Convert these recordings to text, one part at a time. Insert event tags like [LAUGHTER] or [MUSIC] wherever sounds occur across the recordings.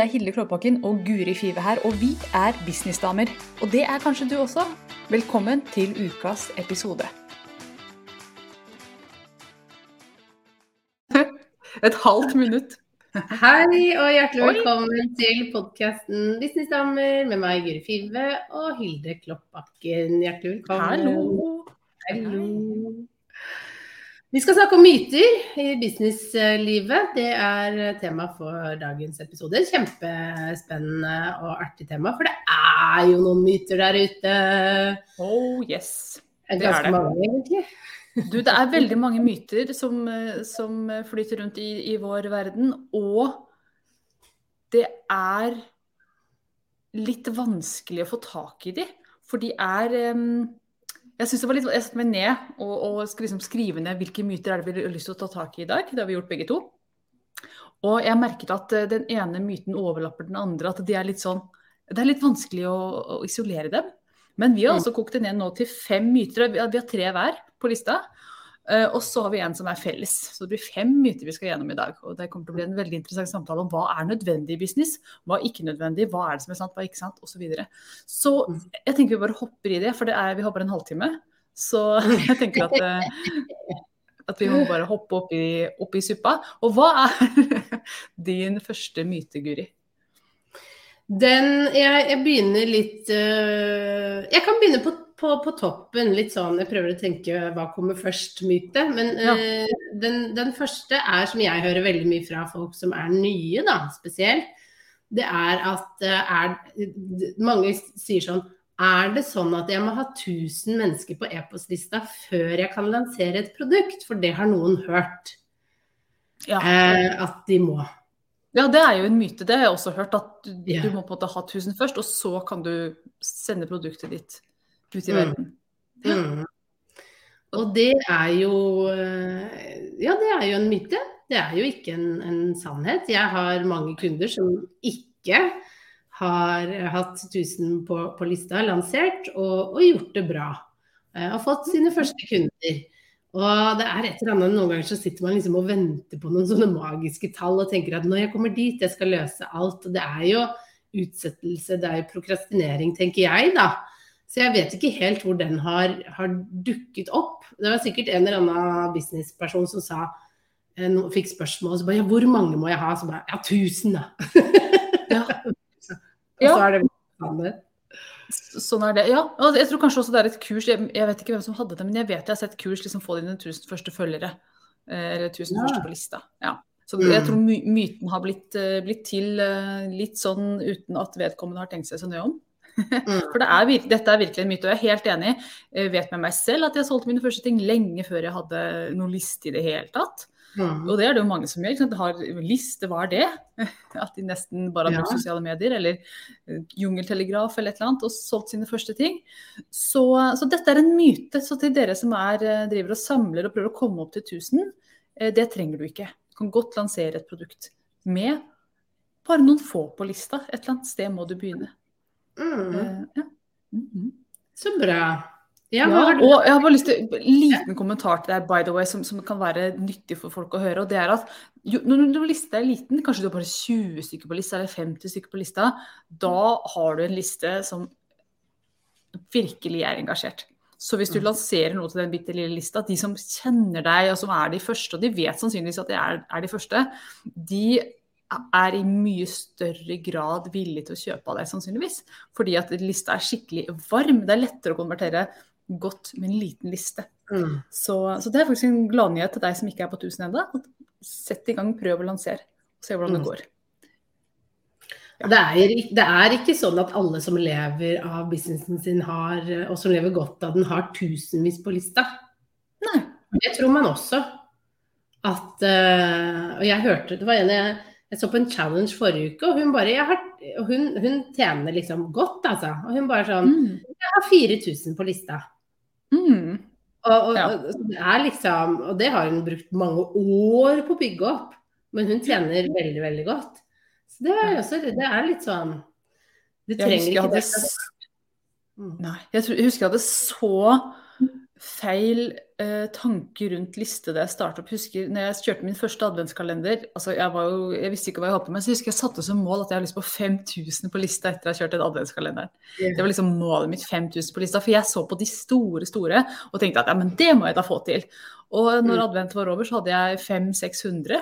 Det er Hilde Klåbakken og Guri Five her, og vi er businessdamer. Og det er kanskje du også. Velkommen til ukas episode. [LAUGHS] Et halvt minutt. Hei og hjertelig velkommen til podkasten Businessdamer med meg, Guri Five og Hilde Klåbakken. Hjertelig velkommen. Hallo. Hallo. Vi skal snakke om myter i businesslivet. Det er tema for dagens episode. Kjempespennende og artig tema, for det er jo noen myter der ute. Oh yes. Det er Det mange, egentlig. Du, det er veldig mange myter som, som flyter rundt i, i vår verden, og det er litt vanskelig å få tak i de. For de er em, Jeg synes det var litt, jeg satte meg ned og, og skal liksom skrive ned hvilke myter er det vi har lyst til å ta tak i i dag. Det har vi gjort begge to. Og jeg merket at eh, den ene myten overlapper den andre. At de er litt sånn Det er litt vanskelig å, å isolere dem. Men vi har Mm. altså kokt det ned nå til fem myter. Vi har, vi har tre hver på lista. Eh, og så har vi en som er felles. Så det blir fem myter vi skal gjennom i dag. Og det kommer til å bli en veldig interessant samtale om hva er nødvendig i business, hva er ikke nødvendig, hva er det som er sant, hva er ikke sant, osv. Så, videre. så jeg tenker vi bare hopper i det, for det er, vi bare en halvtime. Så [LAUGHS] jeg tenker at, eh, at vi må bare hoppe opp i, opp i suppa. Og hva er [LAUGHS] din første myte, Guri? Den jeg, jeg begynner litt øh, Jeg kan begynne på, på, på toppen, litt sånn Jeg prøver å tenke hva kommer først-myte. Men Ja. uh, den, den første er, som jeg hører veldig mye fra folk som er nye, da, spesielt, det er at uh, er, Mange sier sånn Er det sånn at jeg må ha 1000 mennesker på e-postlista før jeg kan lansere et produkt? For det har noen hørt. Ja. uh, at de må. Ja, det er jo en myte. Det har jeg også hørt. At du, yeah. du må på en måte ha 1000 først, og så kan du sende produktet ditt ut i Mm. verden. Mm. Og det er jo eh, Ja, det er jo en myte. Det er jo ikke en, en sannhet. Jeg har mange kunder som ikke har hatt 1000 på, på lista, lansert, og, og gjort det bra. Har Og fått sine første kunder. Og det er et eller annet, Noen ganger så sitter man liksom og venter på noen sånne magiske tall og tenker at når jeg kommer dit, jeg skal løse alt. Og det er jo utsettelse, det er jo prokrastinering, tenker jeg, da. Så jeg vet ikke helt hvor den har, har dukket opp. Det var sikkert en eller annen businessperson som sa eh, fikk spørsmål og så bare ja, hvor mange må jeg ha? Så bare ja, 1000 da. Ja. [LAUGHS] Og så er det vanlig. Sånn er det. Ja, jeg tror kanskje også det er et kurs. Jeg, jeg vet ikke hvem som hadde det, men jeg vet jeg har sett kurs liksom få dine 1000 første følgere. eh, Eller 1000 Ja. første på lista. Ja. Så Mm. jeg tror myten har blitt, eh, blitt til litt sånn uten at vedkommende har tenkt seg så nøye om. Mm. For det er, dette er virkelig en myte, og jeg er helt enig. Jeg vet med meg selv at jeg solgte mine første ting lenge før jeg hadde noen liste i det hele tatt. Mm. Og det er det jo mange som gjør. Ikke? Har liste, hva er det? [LAUGHS] At de nesten bare har brukt Ja. sosiale medier eller eh, jungeltelegraf eller et eller annet og solgt sine første ting. Så, så dette er en myte. Så til dere som er, eh, driver og samler og prøver å komme opp til 1000, eh, det trenger du ikke. Du kan godt lansere et produkt med bare noen få på lista. Et eller annet sted må du begynne. Mm. Ja. Mm -hmm. Så bra. Ja, Ja, og jeg har bare lyst til en liten kommentar til deg, by the way, som, som kan være nyttig for folk å høre. og det er at jo, Når når lista er liten, kanskje du har bare 20 stykker på lista eller 50 stykker på lista, da har du en liste som virkelig er engasjert. Så hvis du Mm. lanserer noe til den bitte lille lista, de som kjenner deg og som er de første, og de vet sannsynligvis at de er, er de første, de er i mye større grad villig til å kjøpe av deg, sannsynligvis. Fordi at lista er skikkelig varm. Det er lettere å konvertere godt med en liten liste. Mm. Så, så det er faktisk en gladnyhet til deg som ikke er på 1000 ennå. Sett i gang, prøv å lansere. Se hvordan det Mm. går. Det er, det er ikke sånn at alle som lever av businessen sin har, og som lever godt av den, har tusenvis på lista. Nei. Det tror man også. At eh, Og jeg hørte Det var en jeg, jeg så på en challenge forrige uke, og hun bare har, hun, hun tjener liksom godt, altså. Og hun bare sånn Mm. Jeg har 4000 på lista. Mm. Og, og, Ja. og, det er liksom, og det har hun brukt mange år på å bygge opp. Men hun tjener veldig, veldig godt. Så det er, også, det er litt sånn Du trenger ikke det. Mm. Nei. Jeg, tror, jeg husker jeg hadde så feil eh, tanker rundt liste da jeg startet opp. Husker når jeg kjørte min første adventskalender altså jeg, var jo, jeg visste ikke hva jeg holdt på med, så jeg husker jeg satte som mål at jeg har lyst på 5000 på lista etter å ha kjørt den adventskalender. Yeah. Det var liksom målet mitt, 5000 på lista. For jeg så på de store, store og tenkte at ja, men det må jeg da få til. Og når mm. advent var over, så hadde jeg 500-600.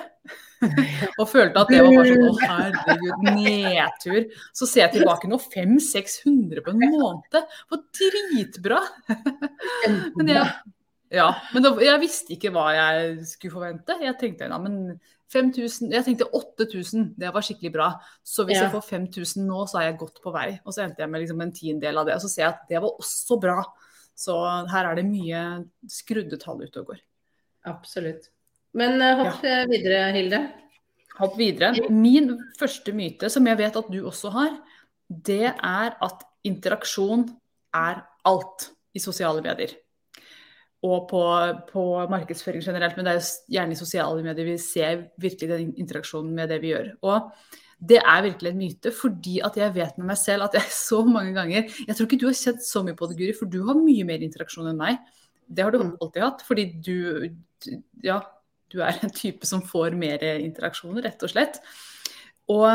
[LAUGHS] og følte at det var bare sånn å herregud, nedtur. Så ser jeg tilbake nå, 500-600 på en måned. Det var dritbra. men jeg, ja, men da, jeg visste ikke hva jeg skulle forvente. Jeg tenkte, ja, men 5000, jeg tenkte 8000, det var skikkelig bra. Så hvis ja. jeg får 5000 nå, så er jeg godt på vei. Og så endte jeg med liksom en tiendedel av det. Og så ser jeg at det var også bra. Så her er det mye skrudde tall ute og går. Absolutt. Men uh, hopp ja. videre, Hilde. Hopp videre. Min første myte, som jeg vet at du også har, det er at interaksjon er alt i sosiale medier. Og på, på, markedsføring generelt, men det er jo gjerne i sosiale medier vi ser virkelig den interaksjonen med det vi gjør. Og det er virkelig en myte, fordi at jeg vet med meg selv at jeg [LAUGHS] så mange ganger Jeg tror ikke du har kjent så mye på det, Guri, for du har mye mer interaksjon enn meg. Det har du mm. alltid hatt, fordi du Ja, du er en type som får mer interaksjoner, rett og slett. Og,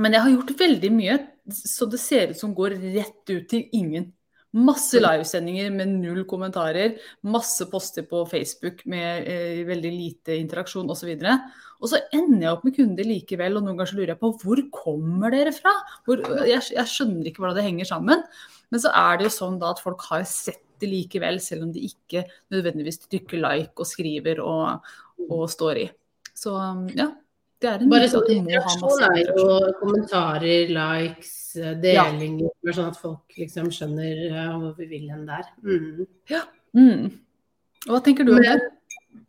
men jeg har gjort veldig mye så det ser ut som går rett ut til ingen. Masse mm. livesendinger med null kommentarer, masse poster på Facebook med eh, veldig lite interaksjon osv. Og så ender jeg opp med kunder likevel, og noen ganger så lurer jeg på hvor kommer dere fra? Hvor, jeg, jeg, skjønner ikke hvordan det henger sammen. Men så er det jo sånn da at folk har sett det likevel, selv om de ikke nødvendigvis trykker like og skriver og, og står i. Så ja, det er en Bare sånn er kommentarer, likes, delinger, ja. sånn at folk liksom skjønner uh, hvor vi vil hen der. Mm. Ja. Mm. Hva tenker du om det?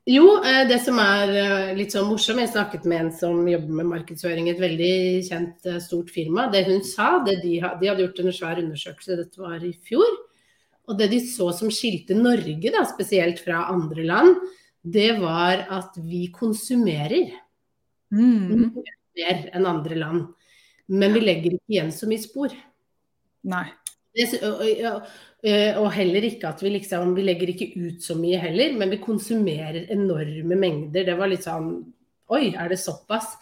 Jo, eh, det som er eh, litt sånn morsomt, jeg snakket med en som jobber med markedsføring i et veldig kjent, stort firma. Det hun sa, det de, de, hadde gjort en svær undersøkelse, dette var i fjor. Og det de så som skilte Norge da, spesielt fra andre land, det var at vi konsumerer mm. mer enn andre land. Men vi legger ikke igjen så mye spor. Nei. Det, og, og, heller ikke at vi liksom Vi legger ikke ut så mye heller, men vi konsumerer enorme mengder. Det var litt sånn Oi, er det såpass?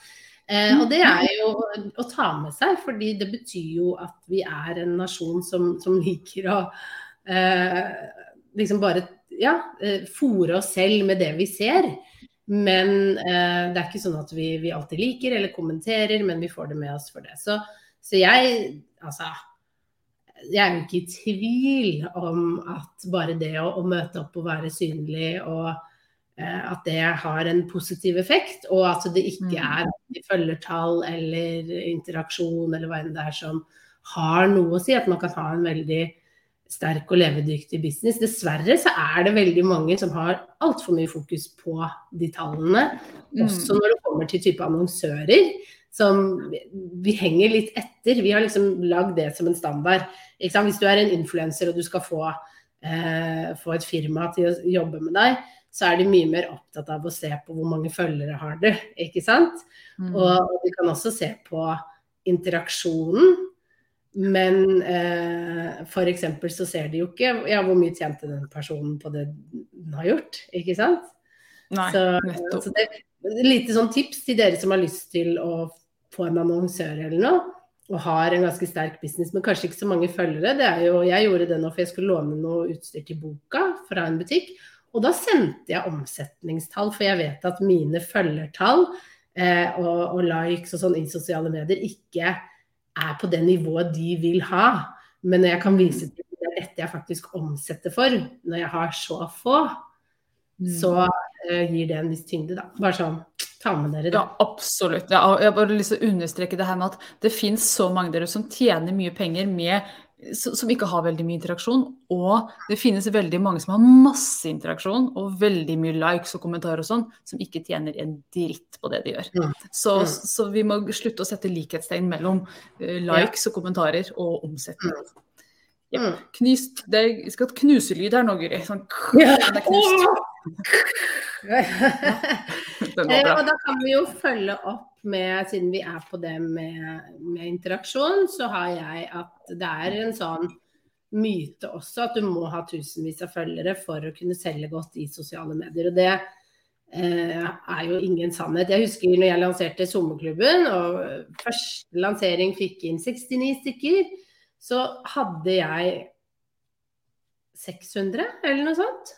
Eh, og det er jo å ta med seg, fordi det betyr jo at vi er en nasjon som, som liker å eh, liksom bare ja, eh, fòre oss selv med det vi ser. Men eh, det er ikke sånn at vi, vi, alltid liker eller kommenterer, men vi får det med oss for det. Så, så jeg, altså Jeg er jo ikke i tvil om at bare det å, å møte opp og være synlig og eh, at det har en positiv effekt, og at det ikke mm. er følgertall eller interaksjon eller hva enn det er som har noe å si. At man kan ha en veldig sterk og levedyktig business. Dessverre så er det veldig mange som har altfor mye fokus på de tallene. Mm. Også når det kommer til type annonsører. Som vi henger litt etter. Vi har liksom lagd det som en standard. Hvis du er en influenser og du skal få, eh, få, et firma til å jobbe med deg, så er de mye mer opptatt av å se på hvor mange følgere har du. Ikke sant? Mm. Og, og de kan også se på interaksjonen men eh, f.eks. så ser de jo ikke ja, hvor mye tjente den personen på det den har gjort, ikke sant? Nei, så, nettopp. Så det, lite sånn tips til dere som har lyst til å få en annonsør eller noe, og har en ganske sterk business, men kanskje ikke så mange følgere. Det er jo, jeg gjorde det nå for jeg skulle låne noe utstyr til boka fra en butikk. Og da sendte jeg omsetningstall, for jeg vet at mine følgertall eh, og, og likes og sånn i sosiale medier ikke er på det nivået de vil ha. Men når jeg kan vise til det er dette jeg faktisk omsetter for, når jeg har så få, så uh, gir det en viss tyngde, da. Bare sånn ta med dere det. Ja, absolutt. Ja, jeg har bare lyst til å understreke det her med at det finnes så mange dere som tjener mye penger med som ikke har veldig mye interaksjon. Og det finnes veldig mange som har masse interaksjon og veldig mye likes og kommentarer og sånn, som ikke tjener en dritt på det de gjør. Mm. Så, mm. så, vi må slutte å sette likhetstegn mellom uh, likes og kommentarer og omsetning. Mm. Ja. Knust, det skal ha knuselyd her nå, Guri. Sånn, ja. [LAUGHS] Den er knust. Den og da kan vi jo følge opp med, siden vi er på det med, med, interaksjon, så har jeg at det er en sånn myte også at du må ha tusenvis av følgere for å kunne selge godt i sosiale medier. Og det eh, er jo ingen sannhet. Jeg husker når jeg lanserte Sommerklubben, og første lansering fikk inn 69 stykker, så hadde jeg 600 eller noe sånt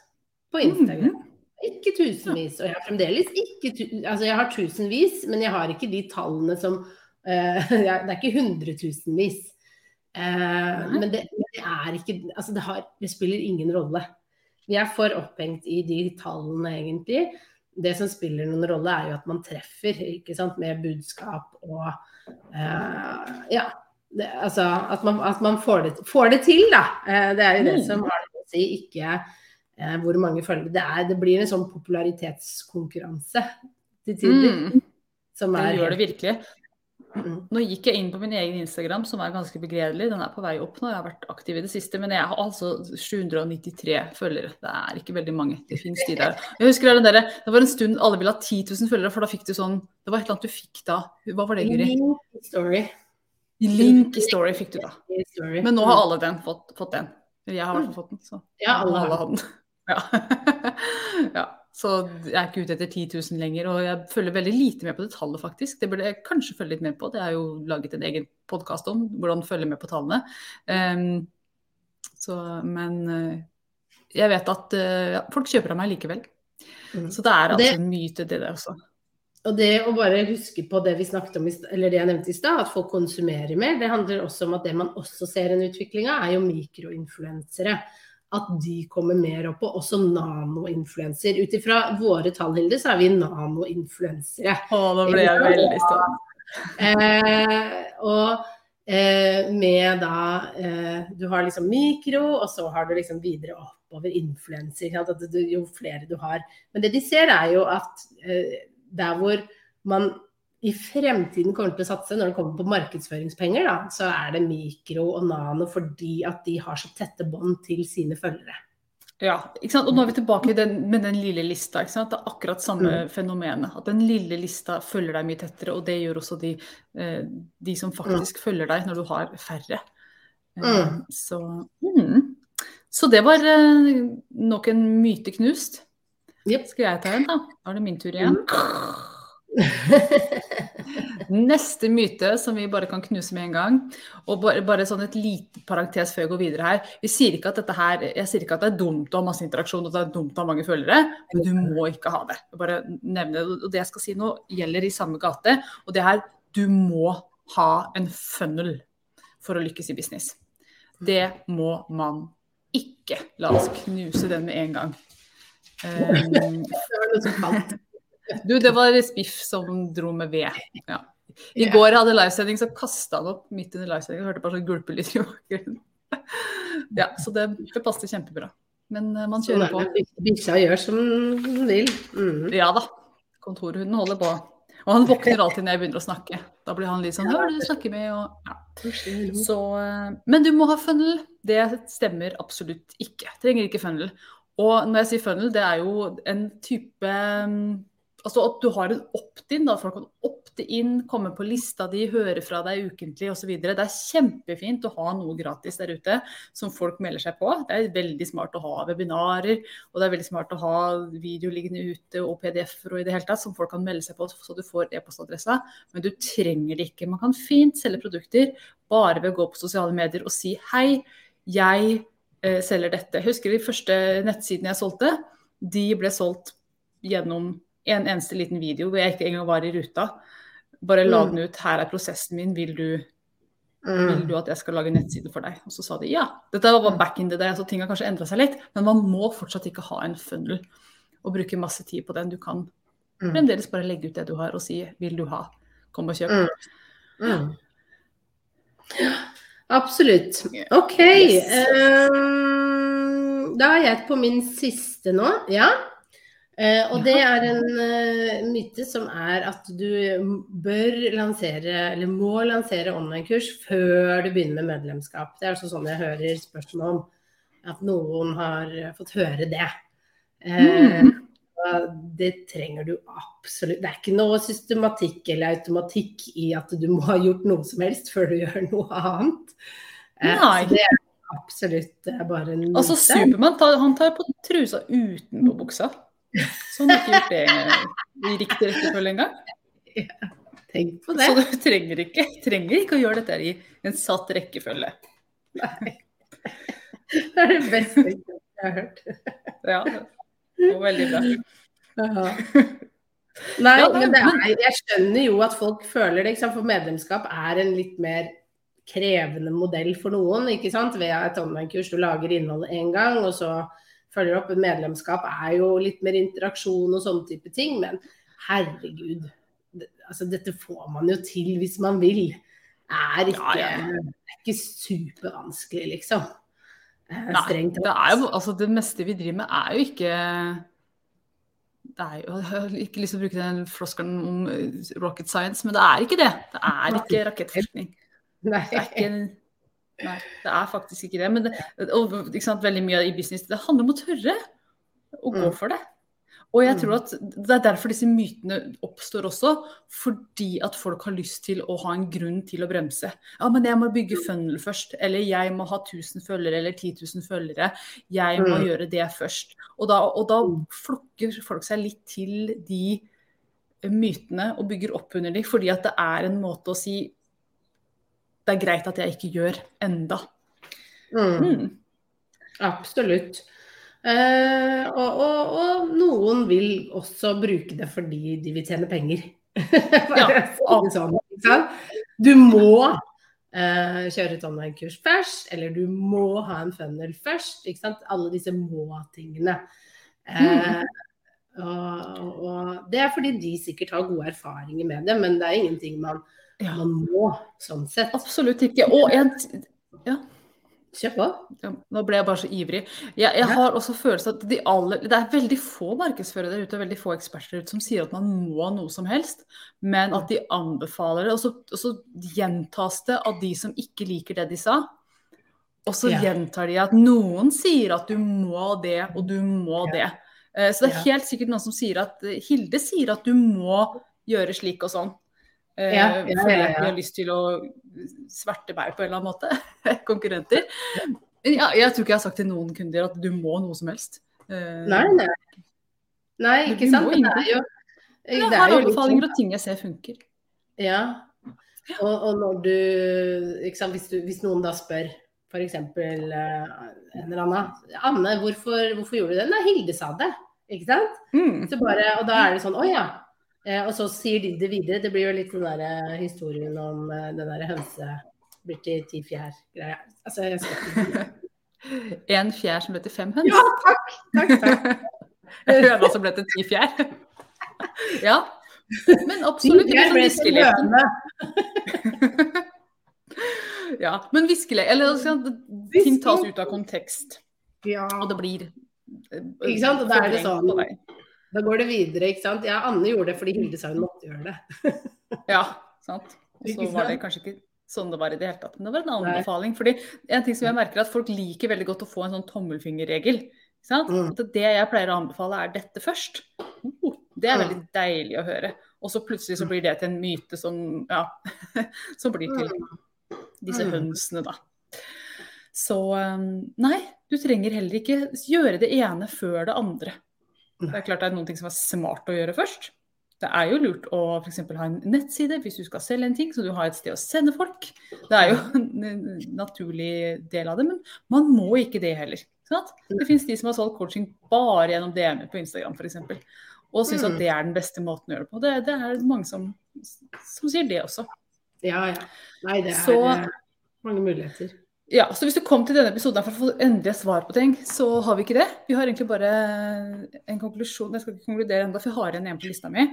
på Instagram. Mm. Ikke tusenvis. Og jeg har fremdeles ikke Altså jeg har tusenvis, men jeg har ikke de tallene som [LAUGHS] uh, Det er ikke hundretusenvis. Uh, men det, det, er ikke Altså det, har, det spiller ingen rolle. Vi er for opphengt i de tallene, egentlig. Det som spiller noen rolle, er jo at man treffer ikke sant, med budskap og uh, Ja. Det, altså at man, at man får, det, får, det, til, da. det er jo det mm. som har det å si. Ikke eh, hvor mange følgere det er. Det blir en sånn popularitetskonkurranse til tider. Mm. Som er det gjør det virkelig. Mm. Nå gikk jeg inn på min egen Instagram, som er ganske begredelig. Den er på vei opp nå. Jeg har vært aktiv i det siste. Men jeg har altså 793 følgere. Det er ikke veldig mange. Det fins de der. Jeg husker det, der, det var en stund alle ville ha 10 000 følgere, for da fikk du sånn Det var et eller annet du fikk da. Hva var det, Guri? Story. Link i story fikk du da. Men nå har alle den fått, fått den. Jeg har i hvert fall fått den. Så ja, alle har den. [LAUGHS] Ja. [LAUGHS] ja. Så jeg er ikke ute etter 10 000 lenger, og jeg følger veldig lite med på det tallet, faktisk. Det burde jeg kanskje følge litt med på. Det er jo laget en egen podkast om hvordan følge med på tallene. Um, så, men uh, jeg vet at uh, folk kjøper av meg likevel. Mm. Så det er altså det, en myte, det der også. Og det å bare huske på det vi snakket om, eller det jeg nevnte i stad, at folk konsumerer mer, det handler også om at det man også ser en utvikling av, er jo mikroinfluensere at de kommer mer opp, og også nanoinfluenser. Ut ifra våre tall, Hilde, så er vi nanoinfluensere. Å, nå ble jeg veldig stolt. Eh, og eh, med da eh, Du har liksom mikro, og så har du liksom videre oppover influenser. Jo flere du har. Men det de ser, er jo at eh, der hvor man i fremtiden kommer til å satse når det kommer på markedsføringspenger, da, så er det mikro og nano fordi at de har så tette bånd til sine følgere. Ja, og nå er vi tilbake den, med den lille lista. Det er akkurat samme mm. fenomenet. At den lille lista følger deg mye tettere, og det gjør også de, eh, de som faktisk mm. følger deg når du har færre. Eh, mm. Så, mm. så, det var eh, nok en myte knust. Yep. Skal jeg ta en, da? Da er det min tur igjen. [LAUGHS] Neste myte som vi bare kan knuse med en gang, og bare, bare sånn et lite parentes før jeg går videre her. Vi sier ikke at dette her, Jeg sier ikke at det er dumt å ha masse interaksjon og det er dumt å ha mange følgere, men du må ikke ha det. Jeg bare nevne det. Og det jeg skal si nå, gjelder i samme gate. Og det er du må ha en funnel for å lykkes i business. Det må man ikke. La oss knuse den med en gang. [LAUGHS] Um, falt. Du, det var Spiff som dro med ved. Ja. I går jeg hadde livesending, så kasta han opp midt under livesendinga. Hørte bare sånn gulpelyd i bakgrunnen. [LAUGHS] Ja, så det, det passet kjempebra. Men uh, man kjører på. Bikkja gjør som den vil. Mm. Ja da. Kontorhunden holder på. Og han våkner alltid når jeg begynner å snakke. Da blir han litt sånn 'Hva er det du snakker med?' Og, ja. Så, uh, men du må ha funnel. Det stemmer absolutt ikke. Trenger ikke funnel. Og når jeg sier funnel, det er jo en type um, Altså at du har en opt-in, da folk kan opte inn, komme på lista di, høre fra deg ukentlig osv. Det er kjempefint å ha noe gratis der ute som folk melder seg på. Det er veldig smart å ha webinarer, og det er veldig smart å ha video liggende ute og PDF-er og i det hele tatt som folk kan melde seg på så du får e-postadressa. Men du trenger det ikke. Man kan fint selge produkter bare ved å gå på sosiale medier og si hei, jeg selger dette. Jeg husker de første nettsidene jeg solgte, de ble solgt gjennom en eneste liten video hvor jeg ikke engang var i ruta. Bare la mm. den ut. Her er prosessen min. Vil du, mm. vil du at jeg skal lage nettside for deg? Og så sa de ja. Dette var back in the day, så ting har kanskje endra seg litt. Men man må fortsatt ikke ha en funnel og bruke masse tid på den. Du kan mm. fremdeles bare legge ut det du har og si vil du ha, kom og kjøp. Mm. Absolutt. OK. Yes. Um, da er jeg på min siste nå. Ja. Uh, og det er en uh, myte som er at du bør lansere, eller må lansere online-kurs før du begynner med medlemskap. Det er altså sånn jeg hører spørsmål om at noen har fått høre det. Uh, mm. Det trenger du absolutt. Det er ikke noe systematikk eller automatikk i at du må ha gjort noe som helst før du gjør noe annet. så det er absolutt er bare en Altså. Supermann han tar på trusa utenpå buksa. Så han har ikke gjort det i riktig rekkefølge engang. [LAUGHS] Tenk på det. Så du trenger ikke, trenger ikke å gjøre dette i en satt rekkefølge. Nei. [LAUGHS] Det er det beste jeg har hørt. Ja, det var veldig bra. [LAUGHS] Nei, men det er, jeg skjønner jo at folk føler det, for medlemskap er en litt mer krevende modell for noen. ikke sant? Ved et online-kurs du lager innholdet én gang, og så følger opp. Medlemskap er jo litt mer interaksjon og sånne type ting, men herregud. Det, altså, dette får man jo til hvis man vil. Er ikke, Ja, ja. Det er ikke supervanskelig, liksom. Strengt det er jo, altså det meste vi driver med er jo ikke det er jo, Jeg har ikke lyst til å bruke den floskelen om eh, rocket science, men det er ikke det. Det er ikke rakettforskning. Det er ikke Nei, det er faktisk ikke det. Men det, og, ikke sant, veldig mye i business det handler om å tørre å gå Mm. for det. Og jeg Mm. tror at det er derfor disse mytene oppstår også. Fordi at folk har lyst til å ha en grunn til å bremse. Ja, men jeg må bygge funnel først. Eller jeg må ha 1000 følgere eller 10 000 følgere. Jeg må Mm. gjøre det først. Og da, og da Mm. flokker folk seg litt til de mytene og bygger opp under de, fordi at det er en måte å si det er greit at jeg ikke gjør enda. Mm. Mm. Absolutt. Eh, og, og, og noen vil også bruke det fordi de vil tjene penger. [LAUGHS] Ja, sånn. Du må uh, kjøre et online-kurs først, eller du må ha en funnel først. Alle disse må-tingene. Eh, og, og det er fordi de sikkert har gode erfaringer med det, men det er ingenting man, Ja, man må sånn sett. absolutt ikke. Og en, Kjør på. ja, nå ble jeg bare så ivrig. Jeg, jeg har også følelsen at de alle, det er veldig få markedsførere der ute, og veldig få eksperter der ute som sier at man må noe som helst, men at de anbefaler det. Og så, og så gjentas det av de som ikke liker det de sa. Og så Ja. gjentar de at noen sier at du må det, og du må Ja. det. Eh, Så det er helt sikkert noen som sier at Hilde sier at du må gjøre slik og sånn. Eh, Ja, ja, fordi ja, at de ja. har lyst til å sverte meg på en eller annen måte. [LAUGHS] Konkurrenter. Men ja, jeg tror ikke jeg har sagt til noen kunder at du må noe som helst. Eh, Nei, nei. Nei, ikke sant. Men det er jo, Jeg det har er anbefalinger sånn- og ting jeg ser funker. Ja. Og, og når du, sant, hvis, du hvis noen da spør f.eks. Uh, en eller annen Anne, hvorfor, hvorfor gjorde du det? Nei, Hilde sa det. Ikke sant? Mm. Så bare, og da er det sånn Å ja. Eh, og så sier de det videre. Det blir jo litt den der eh, historien om eh, den der hønse blir til ti fjær-greia. Altså, jeg skal ikke [LAUGHS] En fjær som ble til fem høns. Ja, takk! Takk, takk. En høne som ble til ti fjær. [LAUGHS] Ja. Men absolutt. Ti fjær ble sånn til høne. [LAUGHS] Ja, men viskelek Eller altså, ting tas ut av kontekst, Ja. og det blir eh, Ikke sant? Og da er det sånn-. Da går det videre, ikke sant. Ja, Anne gjorde det fordi Hilde sa hun måtte gjøre det. [LAUGHS] Ja, sant. Og så var det kanskje ikke sånn det var i det hele tatt. Men det var en anbefaling. fordi en ting som jeg merker er at folk liker veldig godt å få en sånn tommelfingerregel. Sant? Mm. Det jeg pleier å anbefale, er dette først. Oh, det er Mm. veldig deilig å høre. Og så plutselig så blir det til en myte som, ja, [LAUGHS] som blir til disse Mm. hønsene, da. Så um, nei, du trenger heller ikke gjøre det ene før det andre. Det er klart det er noen ting som er smart å gjøre først. Det er jo lurt å f.eks. ha en nettside hvis du skal selge en ting, så du har et sted å sende folk. Det er jo [LAUGHS] en naturlig del av det, men man må ikke det heller. Sant? Det finnes de som har solgt coaching bare gjennom DM-er på Instagram f.eks. Og syns Mm. at det er den beste måten å gjøre det på. Det, det er mange som, som sier det også. Ja, ja. Nei, det er Så- eh, mange muligheter. Ja, så Hvis du kom til denne episoden for å få endelige svar på ting, så har vi ikke det. Vi har egentlig bare en konklusjon. Jeg skal ikke konkludere ennå, for jeg har en igjen på lista mi.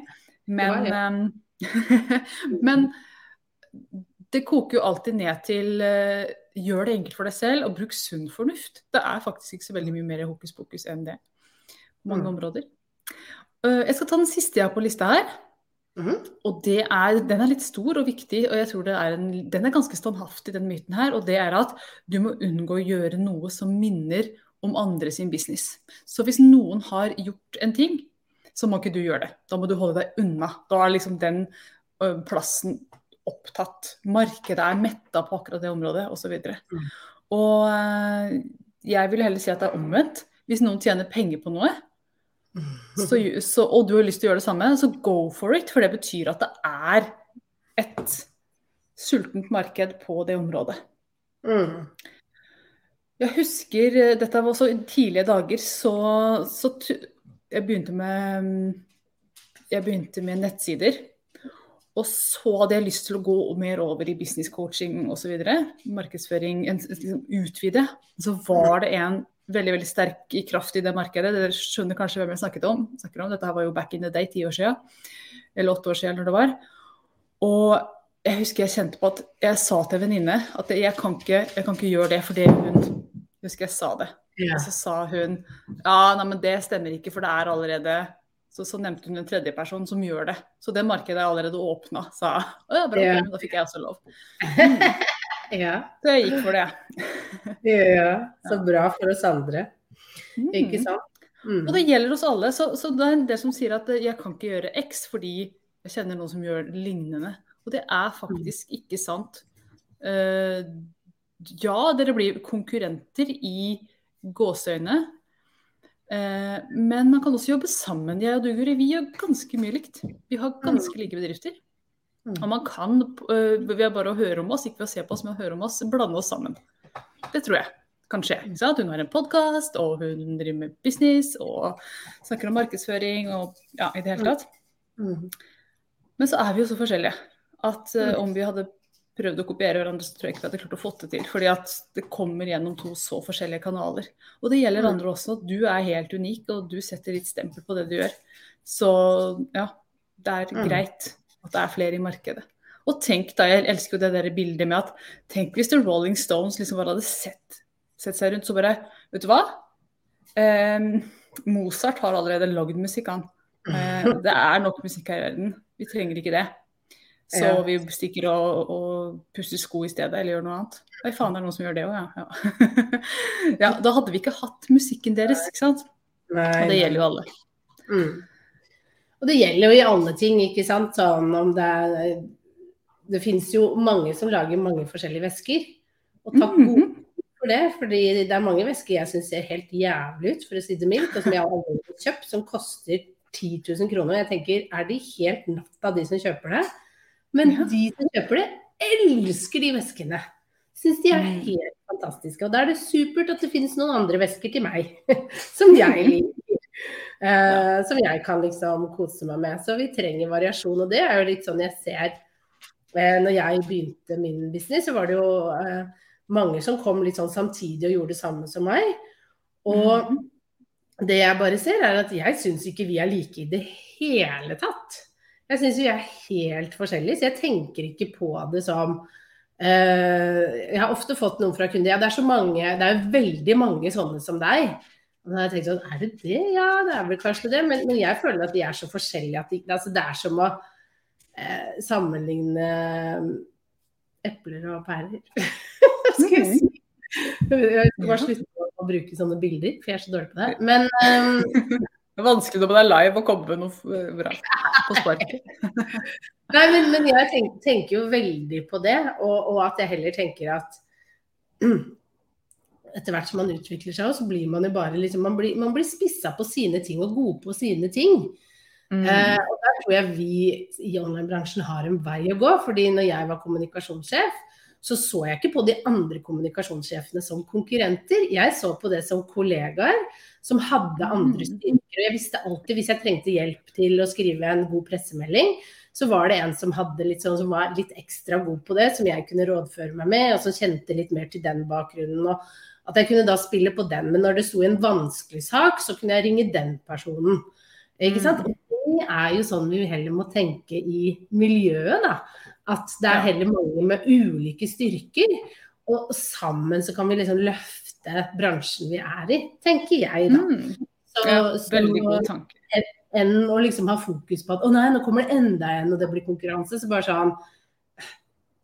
Men, Det ehm, [LAUGHS] men det koker jo alltid ned til uh, gjør det enkelt for deg selv og bruk sunn fornuft. Det er faktisk ikke så veldig mye mer hokus pokus enn det på mange Mm. områder. Uh, jeg skal ta den siste jeg har på lista her. Mhm. Og det er, den er litt stor og viktig, og jeg tror det er en, den er ganske standhaftig, den myten her. Og det er at du må unngå å gjøre noe som minner om andre sin business. Så hvis noen har gjort en ting, så må ikke du gjøre det. Da må du holde deg unna. Da er liksom den ø, plassen opptatt. Markedet er metta på akkurat det området, osv. Mm. Og jeg vil heller si at det er omvendt. Hvis noen tjener penger på noe, så, så, og du har lyst til å gjøre det samme, så go for it. For det betyr at det er et sultent marked på det området. Mm. Jeg husker eh, Dette var også tidlige dager, så, så jeg begynte med Jeg begynte med nettsider. Og så hadde jeg lyst til å gå mer over i business coaching osv. Markedsføring, liksom utvide. Så var det en veldig veldig sterk i kraft i det markedet. Dere skjønner kanskje hvem jeg snakket om. snakker om. Dette var jo back in the day, ti år siden. Eller åtte år siden, når det var. Og jeg husker jeg kjente på at jeg sa til en venninne at jeg kan, ikke, jeg kan ikke gjøre det fordi hun Jeg husker jeg sa det. Ja. Og så sa hun ja, nei, men det stemmer ikke, for det er allerede så, så, nevnte hun en tredjeperson som gjør det. Så det markedet er allerede åpna, sa hun. Ja, bra, ja. da fikk jeg også lov. [LAUGHS] ja. Så jeg gikk for det. ja, så bra for oss andre. Mm. Ikke sant? Mm. Og det gjelder oss alle. Så, så, det er en del som sier at jeg kan ikke gjøre X fordi jeg kjenner noen som gjør lignende. Og det er faktisk ikke sant. Uh, ja, dere blir konkurrenter i gåseøyne, Eh, men man kan også jobbe sammen. Jeg og du, Guri, vi gjør ganske mye likt. Vi har ganske like bedrifter. Mm. Og man kan, eh, ved bare å høre om oss, ikke ved å se på oss, men å høre om oss, blande oss sammen. Det tror jeg kan skje. Så at hun har en podkast, og hun driver med business, og snakker om markedsføring, og ja, i det hele tatt. Mm. Men så er vi jo så forskjellige at uh, om vi hadde prøvd å kopiere hverandre, så tror jeg ikke vi hadde klart å få det til. Fordi at det kommer gjennom to så forskjellige kanaler. Og det gjelder mm. andre også. at Du er helt unik, og du setter ditt stempel på det du gjør. Så ja, det er mm. greit at det er flere i markedet. Og tenk da, jeg elsker jo det der bildet med at tenk hvis The Rolling Stones liksom bare hadde sett, sett seg rundt, så bare Vet du hva? Eh, Mozart har allerede lagd musikk, han. Eh, [LAUGHS] det er nok musikk her i verden. Vi trenger ikke det. Så ja. vi stikker og, og, pusser sko i stedet, eller gjør noe annet. Nei, faen, det er noen som gjør det òg, ja. Ja. [LAUGHS] ja. Da hadde vi ikke hatt musikken deres, ikke sant. Nei. Og det gjelder jo alle. Mm. Og det gjelder jo i alle ting, ikke sant. Sånn om det er Det finnes jo mange som lager mange forskjellige væsker. Og takk mm -hmm. for det, fordi det er mange væsker jeg syns ser helt jævlig ut, for å si det mildt, og som jeg aldri har kjøpt, som koster 10 000 kroner. Jeg tenker, er de helt natta, de som kjøper det? Men ja. de som kjøper det, elsker de veskene. Syns de er mm. helt fantastiske. Og da er det supert at det finnes noen andre vesker til meg [LAUGHS] som jeg [LAUGHS] liker. Uh, som jeg kan liksom kose meg med. Så vi trenger variasjon. Og det er jo litt sånn jeg ser uh, Når jeg begynte min business, så var det jo uh, mange som kom litt sånn samtidig og gjorde det samme som meg. Og mm. det jeg bare ser, er at jeg syns ikke vi er like i det hele tatt. Jeg syns vi er helt forskjellige, så jeg tenker ikke på det som uh, Jeg har ofte fått noen fra kunder Ja, det er så mange, det er veldig mange sånne som deg. Og da har jeg tenkt sånn, Er det det? Ja, det er vel kanskje det. Men, men jeg føler at de er så forskjellige at de, altså det er som å eh, sammenligne epler og pærer. [LAUGHS] Skal jeg si? Jeg skal bare slutte å bruke sånne bilder, for jeg er så dårlig på det. Men um, [LAUGHS] det er vanskelig når man er live å komme med noe bra på sparket. [LAUGHS] Nei, men, men jeg tenker, tenker, jo veldig på det, og, og, at jeg heller tenker at etter hvert som man utvikler seg, så blir man jo bare liksom, man blir, man blir spissa på sine ting og god på sine ting. Mm. Eh, og der tror jeg vi i online-bransjen har en vei å gå. fordi når jeg var kommunikasjonssjef, så så jeg ikke på de andre kommunikasjonssjefene som konkurrenter. Jeg så på det som kollegaer som hadde andre styrker. Og Jeg visste alltid hvis jeg trengte hjelp til å skrive en god pressemelding, så var det en som, sånn, som var litt ekstra god på det, som jeg kunne rådføre meg med, og som kjente litt mer til den bakgrunnen. og At jeg kunne da spille på den. Men når det sto i en vanskelig sak, så kunne jeg ringe den personen. Ikke sant? Mm. Og det er jo sånn vi heller må tenke i miljøet, da. At det er heller mange med ulike styrker. Og sammen så kan vi liksom løfte bransjen vi er i, tenker jeg da. Mm. Så, ja, veldig god tanke. Enn å liksom ha fokus på at å nei, nå kommer det enda en, og det blir konkurranse. Så bare sånn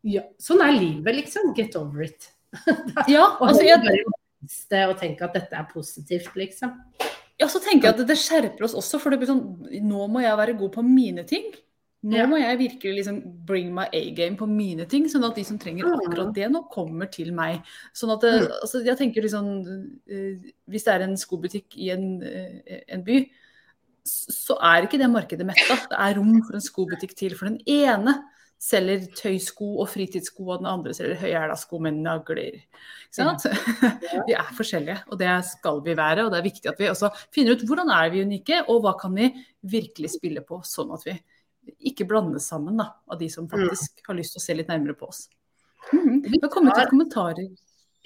ja, Sånn er livet, liksom. Get over it. [LAUGHS] ja, altså jeg å tenke at dette er positivt, liksom. Ja, så tenker jeg at det, skjerper oss også, for det blir sånn Nå må jeg være god på mine ting. Nå Ja. må jeg virkelig liksom bring my A-game på mine ting, sånn at de som trenger Mm. akkurat det nå, kommer til meg. Sånn at det, Mm. altså, jeg tenker liksom Hvis det er en skobutikk i en, eh, en by, så er ikke det markedet metta. Det er rom for en skobutikk til. For den ene selger tøysko og fritidssko, og den andre selger høyhæla med nagler. Ikke sant? [LAUGHS] Vi er forskjellige, og det skal vi være. Og det er viktig at vi også finner ut hvordan er vi unike, og hva kan vi virkelig spille på, sånn at vi ikke blandes sammen da, av de som faktisk har lyst til å se litt nærmere på oss. Mm. Det har kommet ut kommentarer.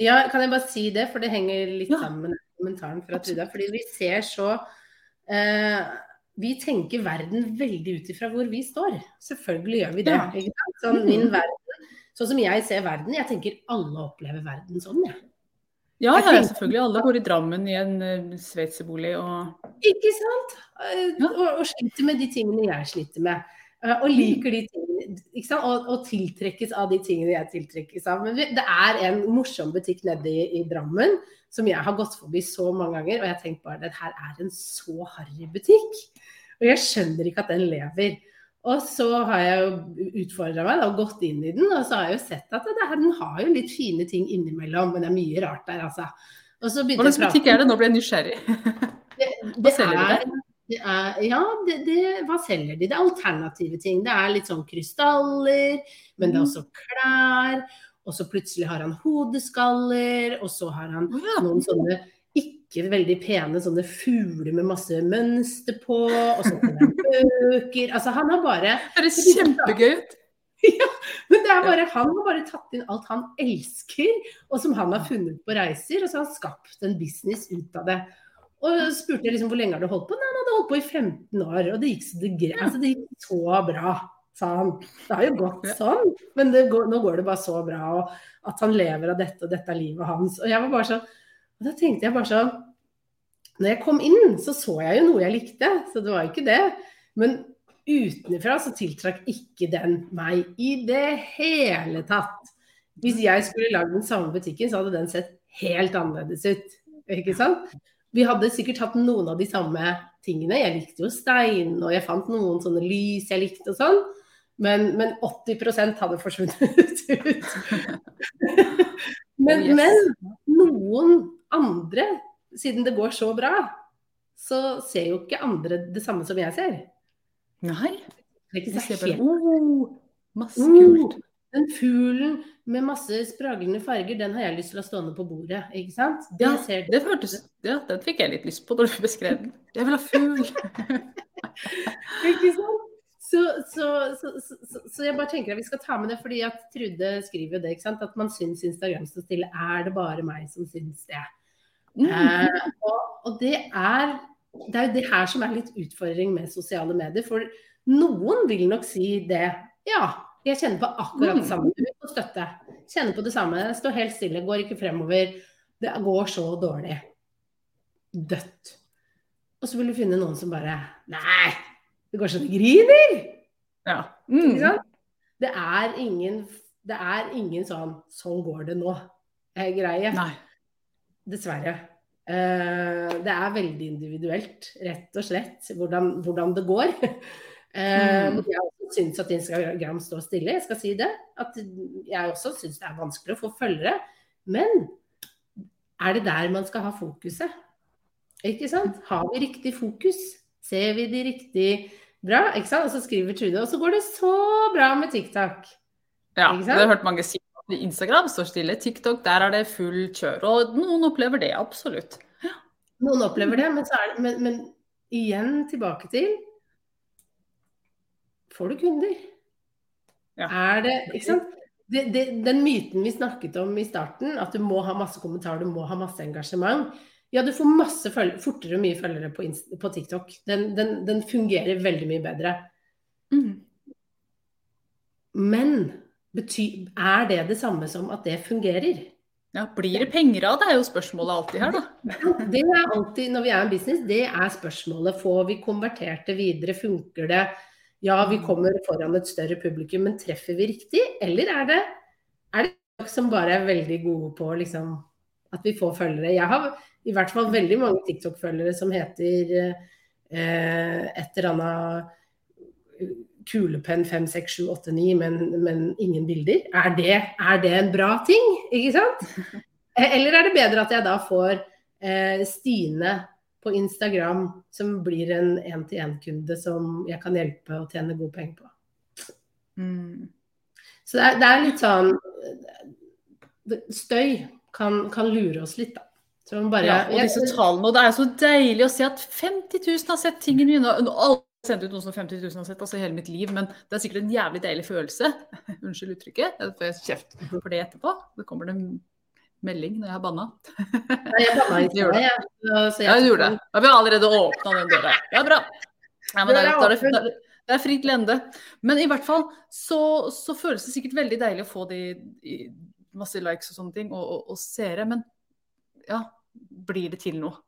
Ja, kan jeg bare si det, for det henger litt Ja. sammen med kommentaren fra Truda. Fordi vi ser så eh, Vi tenker verden veldig ut ifra hvor vi står. Selvfølgelig gjør vi det. Ja. Sånn, min verden, sånn som jeg ser verden, jeg tenker alle opplever verden sånn, jeg. Ja, ja, ja, selvfølgelig. Alle bor i Drammen i en uh, sveitserbolig og Ikke sant? Uh. Og, og sliter med de tingene jeg sliter med. Uh, og liker de tingene. Ikke sant? Og, og tiltrekkes av de tingene jeg tiltrekkes av. Men det er en morsom butikk nede i, i Drammen som jeg har gått forbi så mange ganger. Og jeg har tenkt bare at her er en så harry butikk. Og jeg skjønner ikke at den lever. Og så har jeg jo utfordra meg og gått inn i den, og så har jeg jo sett at det her, den har jo litt fine ting innimellom, men det er mye rart der, altså. Og så Hva slags butikk er det? Nå ble jeg nysgjerrig. [LAUGHS] det, det er, det er, ja, det, det, hva selger de? Det er alternative ting. Det er litt sånn krystaller, men det er også klær. Og så plutselig har han hodeskaller, og så har han noen sånne ikke veldig pene sånne fugler med masse mønster på, og så kommer han bøker. Altså han har bare Det høres kjempegøy ut. [LAUGHS] men det er bare, han har bare tatt inn alt han elsker, og som han har funnet på reiser, og så har han skapt en business ut av det. Og spurte jeg liksom hvor lenge har du holdt på? Nei, han hadde holdt på i 15 år, og det gikk så det, altså, det gikk så bra, sa han. Det har jo gått sånn, men det går, nå går det bare så bra, og at han lever av dette, og dette er livet hans. Og jeg var bare sånn, og da tenkte jeg bare sånn Når jeg kom inn, så så jeg jo noe jeg likte, så det var jo ikke det. Men utenfra så tiltrakk ikke den meg i det hele tatt. Hvis jeg skulle lagd den samme butikken, så hadde den sett helt annerledes ut. Ikke sant? Vi hadde sikkert hatt noen av de samme tingene. Jeg likte jo stein, og jeg fant noen sånne lys jeg likte og sånn. Men, men 80% hadde forsvunnet [LAUGHS] ut. men, Oh, men noen andre, siden det går så bra, så ser jo ikke andre det samme som jeg ser. Nei. Det er ikke så oh, Masse kult. kult. Den fuglen med masse spraglende farger, den har jeg lyst til å ha stående på bordet. ikke sant? Det Ja, ser det hørtes Ja, den fikk jeg litt lyst på når du beskrev den. Jeg vil ha fugl. [LAUGHS] Ikke sant? Så, så, så, så, jeg bare tenker at vi skal ta med det, fordi at Trude skriver jo det, ikke sant? at man syns Instagram står stille. Er det bare meg som syns det? Mm. Eh, og, og det er det er jo det her som er litt utfordring med sosiale medier. For noen vil nok si det. Ja, jeg kjenner på akkurat det Mm. samme. Du får støtte. Kjenner på det samme. Står helt stille, går ikke fremover. Det går så dårlig. Dødt. Og så vil du finne noen som bare Nei, det går så det griner! Ja. Ikke Mm. Det er ingen Det er ingen sånn Sånn går det nå. eh. Dessverre. Eh, det er veldig individuelt, rett og slett, hvordan, hvordan det går. [LAUGHS] Eh, Mm. Jeg syns at Instagram står stille, jeg skal si det. At jeg også syns det er vanskelig å få følgere. Men er det der man skal ha fokuset? Ikke sant? Har vi riktig fokus? Ser vi de riktig bra? Ikke sant? Og så skriver Trude, og så går det så bra med TikTok. Ja, det har hørt mange si. Instagram står stille. TikTok, der er det full kjør. Og noen opplever det, absolutt. Noen opplever det, men, så det, men, men igjen tilbake til Får du kunder? Ja. Er det Ikke sant? Det, det, den myten vi snakket om i starten, at du må ha masse kommentarer, du må ha masse engasjement. Ja, du får masse følge, fortere mye følgere på, på TikTok. Den, den, den fungerer veldig mye bedre. Mm. Men bety, er det det samme som at det fungerer? Ja, blir det penger av det, er jo spørsmålet alltid her, da. Det er alltid, når vi er en business, det er spørsmålet. Får vi konvertert det videre? Funker det? Ja, vi kommer foran et større publikum, men treffer vi riktig? Eller er det, er det folk som bare er veldig gode på liksom, at vi får følgere? Jeg har i hvert fall veldig mange TikTok-følgere som heter eh, et eller annet kulepenn 5, 6, 7, 8, 9, men, men ingen bilder. Er det, er det, en bra ting? Ikke sant? Eller er det bedre at jeg da får eh, Stine på Instagram som blir en én-til-én-kunde som jeg kan hjelpe å tjene gode penger på? Mm. Så det er, det er, litt sånn Støy kan, kan lure oss litt, da. Bare, ja, og disse tallene, og Det er så deilig å se at 50 000 har sett tingene mine. Alle sendt ut noe som 50 000 har sett altså hele mitt liv, men det er sikkert en jævlig deilig følelse. [LAUGHS] Unnskyld uttrykket, jeg får kjeft for det etterpå. Det kommer det melding når jeg har banna. Nei, jeg banna [LAUGHS] ikke. det. Ja, du gjorde det. Ja, vi har allerede åpna den døra. Ja, bra. Ja, men det er, det, er, det er fritt lende. Men i hvert fall så, så, føles det sikkert veldig deilig å få de masse likes og sånne ting, og, og, og seere. Men ja, blir det til noe.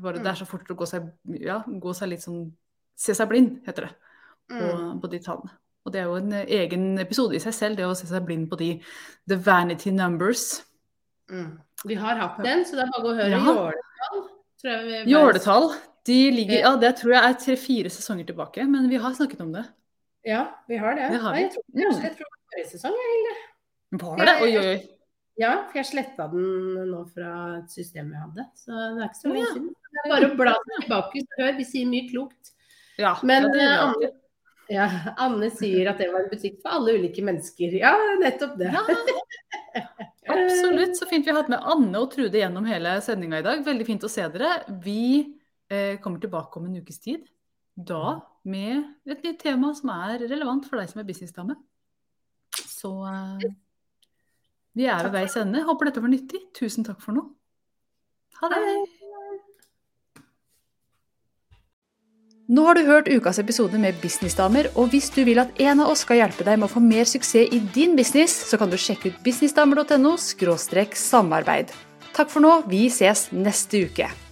Bare, det er så fort å gå seg, ja, gå seg litt sånn Se seg blind, heter det, på, mm. på, de tallene. Og det er jo en egen episode i seg selv, det å se seg blind på de the vanity numbers. Mm. Vi har hatt den, så det er bare å høre ja. jåletall. Jåletall. De ligger, ja, det tror jeg er tre-fire sesonger tilbake, men vi har snakket om det. Ja, vi har det. Det har vi. jeg tror, jeg tror det var forrige sesong, Hilde. Var det? Oi, oi, oi. Ja, for jeg sletta den nå fra et system jeg hadde. Så det er ikke så mye siden. Det er bare å bla tilbake. før, vi sier mye klokt. Ja, Men ja, Anne, ja, Anne, sier at det var en butikk for alle ulike mennesker. Ja, nettopp det. Ja, absolutt. Så fint vi har hatt med Anne og Trude gjennom hele sendinga i dag. Veldig fint å se dere. Vi eh, kommer tilbake om en ukes tid. Da med et nytt tema som er relevant for deg som er businessdame. Så eh, vi er ved veis ende. Håper dette var nyttig. Tusen takk for nå. Ha det. Nå har du hørt ukas episode med Businessdamer, og hvis du vil at en av oss skal hjelpe deg med å få mer suksess i din business, så kan du sjekke ut businessdamer.no samarbeid. Takk for nå, vi ses neste uke.